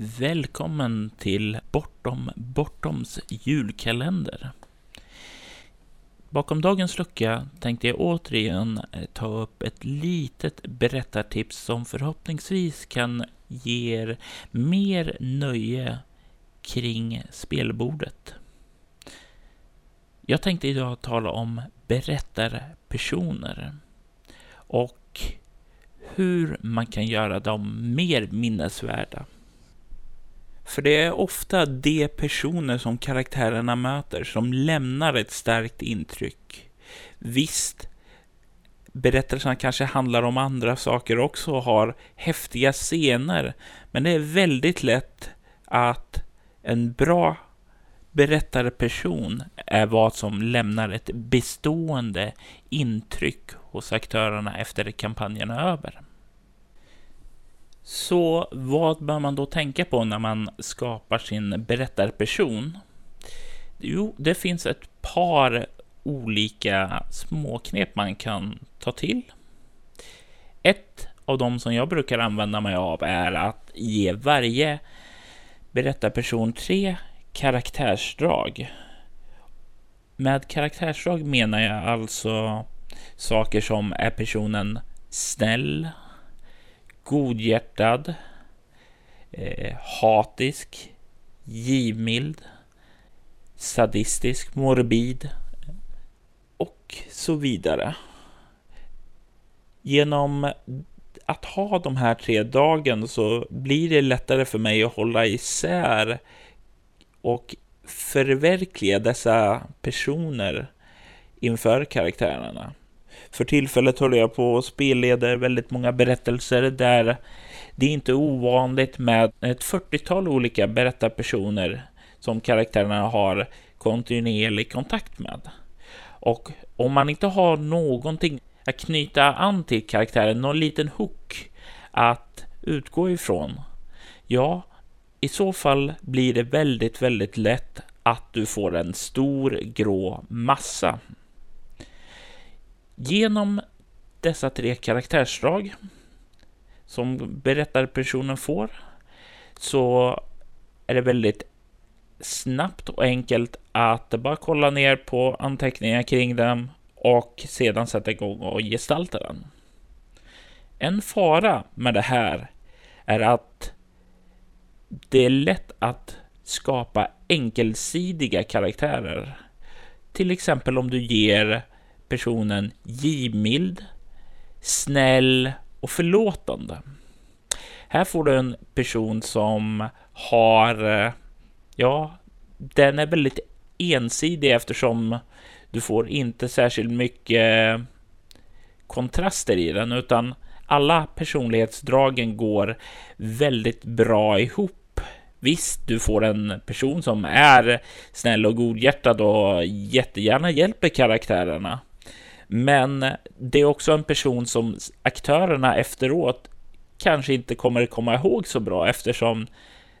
Välkommen till Bortom Bortoms julkalender. Bakom dagens lucka tänkte jag återigen eh, ta upp ett litet berättartips som förhoppningsvis kan ge er mer nöje kring spelbordet. Jag tänkte idag tala om berättarpersoner och hur man kan göra dem mer minnesvärda. För det är ofta de personer som karaktärerna möter som lämnar ett starkt intryck. Visst, berättelserna kanske handlar om andra saker också och har häftiga scener, men det är väldigt lätt att en bra berättarperson är vad som lämnar ett bestående intryck hos aktörerna efter kampanjen är över. Så vad bör man då tänka på när man skapar sin berättarperson? Jo, det finns ett par olika småknep man kan ta till. Ett av de som jag brukar använda mig av är att ge varje berättarperson tre karaktärsdrag. Med karaktärsdrag menar jag alltså saker som är personen snäll, godhjärtad, eh, hatisk, givmild, sadistisk, morbid och så vidare. Genom att ha de här tre dagen så blir det lättare för mig att hålla isär och förverkliga dessa personer inför karaktärerna. För tillfället håller jag på och spelleder väldigt många berättelser där det är inte ovanligt med ett 40-tal olika berättarpersoner som karaktärerna har kontinuerlig kontakt med. Och om man inte har någonting att knyta an till karaktären, någon liten hook att utgå ifrån, ja, i så fall blir det väldigt, väldigt lätt att du får en stor grå massa. Genom dessa tre karaktärsdrag som berättarpersonen får så är det väldigt snabbt och enkelt att bara kolla ner på anteckningar kring dem och sedan sätta igång och gestalta den. En fara med det här är att det är lätt att skapa enkelsidiga karaktärer. Till exempel om du ger personen givmild, snäll och förlåtande. Här får du en person som har, eh, ja, den är väldigt ensidig eftersom du får inte särskilt mycket kontraster i den, utan alla personlighetsdragen går väldigt bra ihop. Visst, du får en person som är snäll och godhjärtad och jättegärna hjälper karaktärerna. Men det är också en person som aktörerna efteråt kanske inte kommer komma ihåg så bra eftersom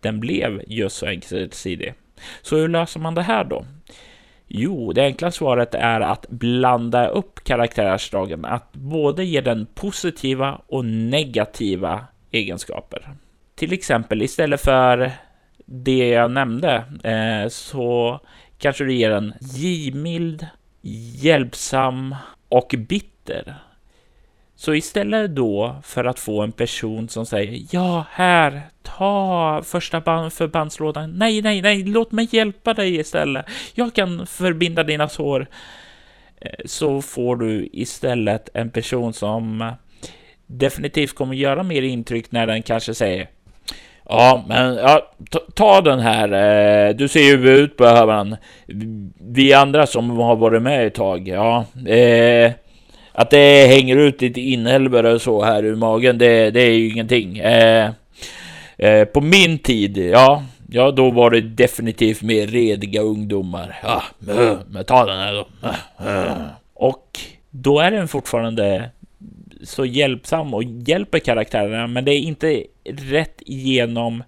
den blev just så enkelsidig. Så hur löser man det här då? Jo, det enkla svaret är att blanda upp karaktärsdragen, att både ge den positiva och negativa egenskaper. Till exempel istället för det jag nämnde eh, så kanske du ger en givmild, hjälpsam och bitter. Så istället då för att få en person som säger ja, här, ta första band förbandslådan. Nej, nej, nej, låt mig hjälpa dig istället. Jag kan förbinda dina sår. Eh, så får du istället en person som definitivt kommer göra mer intryck när den kanske säger Ja, men ja, ta, ta den här. Eh, du ser ju ut på hövan. Vi andra som har varit med ett tag, ja. Eh, att det hänger ut lite inälvor och så här ur magen, det, det är ju ingenting. Eh, eh, på min tid, ja, ja, då var det definitivt mer rediga ungdomar. Ja, men ta den här då. Och då är den fortfarande så hjälpsam och hjälper karaktärerna, men det är inte rätt genom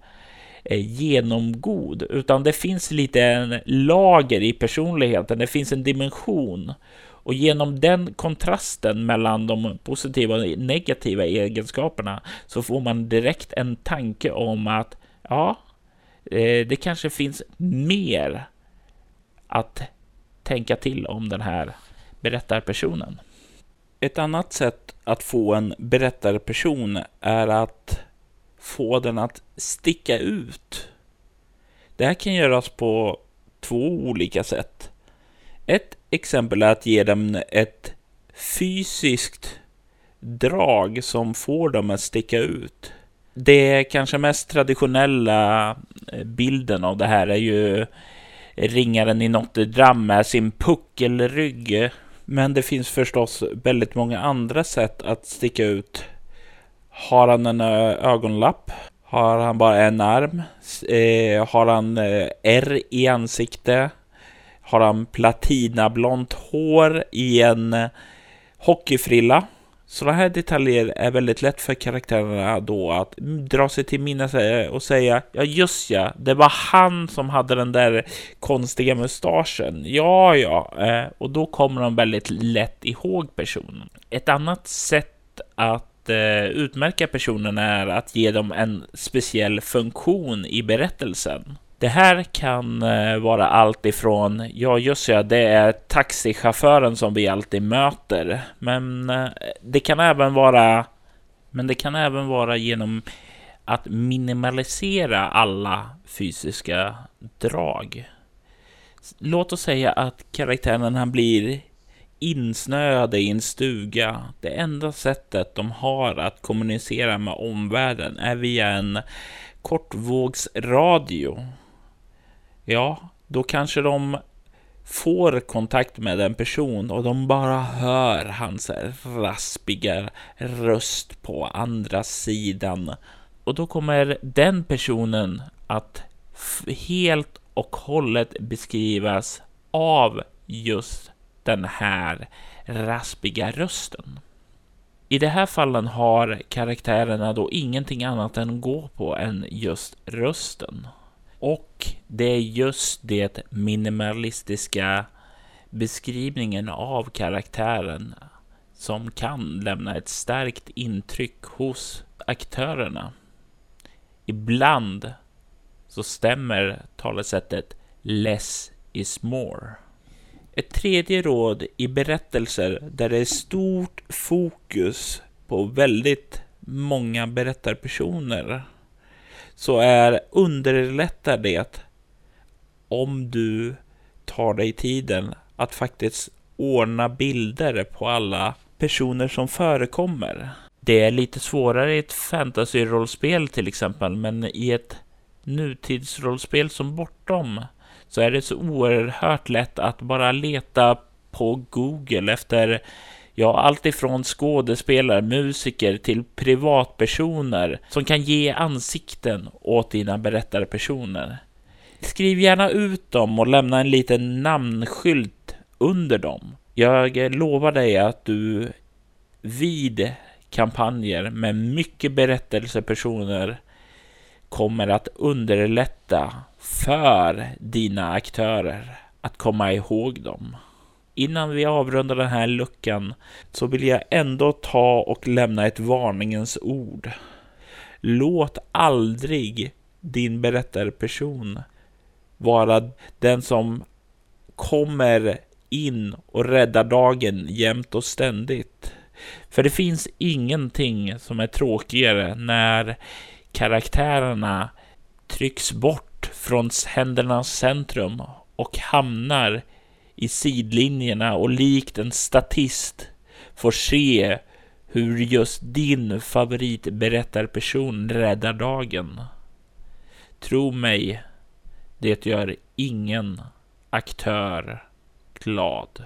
eh, genomgod, utan det finns lite en lager i personligheten. Det finns en dimension och genom den kontrasten mellan de positiva och negativa egenskaperna så får man direkt en tanke om att ja, eh, det kanske finns mer att tänka till om den här berättarpersonen. Ett annat sätt att få en berättarperson är att få den att sticka ut. Det här kan göras på två olika sätt. Ett exempel är att ge dem ett fysiskt drag som får dem att sticka ut. Det kanske mest traditionella eh, bilden av det här är ju ringaren i Notre Dame med sin puckelrygg. Men det finns förstås väldigt många andra sätt att sticka ut. Har han en eh, ögonlapp? Har han bara en arm? Eh, har han eh, R i ansikte? Har han platinablont hår i en eh, hockeyfrilla? Sådana här detaljer är väldigt lätt för karaktärerna då att dra sig till minnes och säga ja just ja, det var han som hade den där konstiga mustaschen. Ja, ja, eh, och då kommer de väldigt lätt ihåg personen. Ett annat sätt att eh, utmärka personen är att ge dem en speciell funktion i berättelsen. Det här kan eh, vara allt ifrån, ja just ja, det är taxichauffören som vi alltid möter. Men eh, det kan även vara, men det kan även vara genom att minimalisera alla fysiska drag. Låt oss säga att karaktären han blir insnöade i en stuga. Det enda sättet de har att kommunicera med omvärlden är via en kortvågsradio ja, då kanske de får kontakt med en person och de bara hör hans raspiga röst på andra sidan. Och då kommer den personen att helt och hållet beskrivas av just den här raspiga rösten. I de här fallen har karaktärerna då ingenting annat än att gå på än just rösten. Och det är just det minimalistiska beskrivningen av karaktären som kan lämna ett starkt intryck hos aktörerna. Ibland så stämmer talesättet less is more. Ett tredje råd i berättelser där det är stort fokus på väldigt många berättarpersoner så är underlättar det om du tar dig tiden att faktiskt ordna bilder på alla personer som förekommer. Det är lite svårare i ett fantasy-rollspel till exempel, men i ett nutidsrollspel som Bortom så är det så oerhört lätt att bara leta på Google efter Ja, allt ifrån skådespelare, musiker till privatpersoner som kan ge ansikten åt dina berättarpersoner. Skriv gärna ut dem och lämna en liten namnskylt under dem. Jag lovar dig att du vid kampanjer med mycket berättelsepersoner kommer att underlätta för dina aktörer att komma ihåg dem innan vi avrundar den här luckan så vill jag ändå ta och lämna ett varningens ord. Låt aldrig din berättarperson vara den som kommer in och räddar dagen jämt och ständigt. För det finns ingenting som är tråkigare när karaktärerna trycks bort från händernas centrum och hamnar i sidlinjerna och likt en statist får se hur just din favoritberättarperson räddar dagen. Tro mig, det gör ingen aktör glad.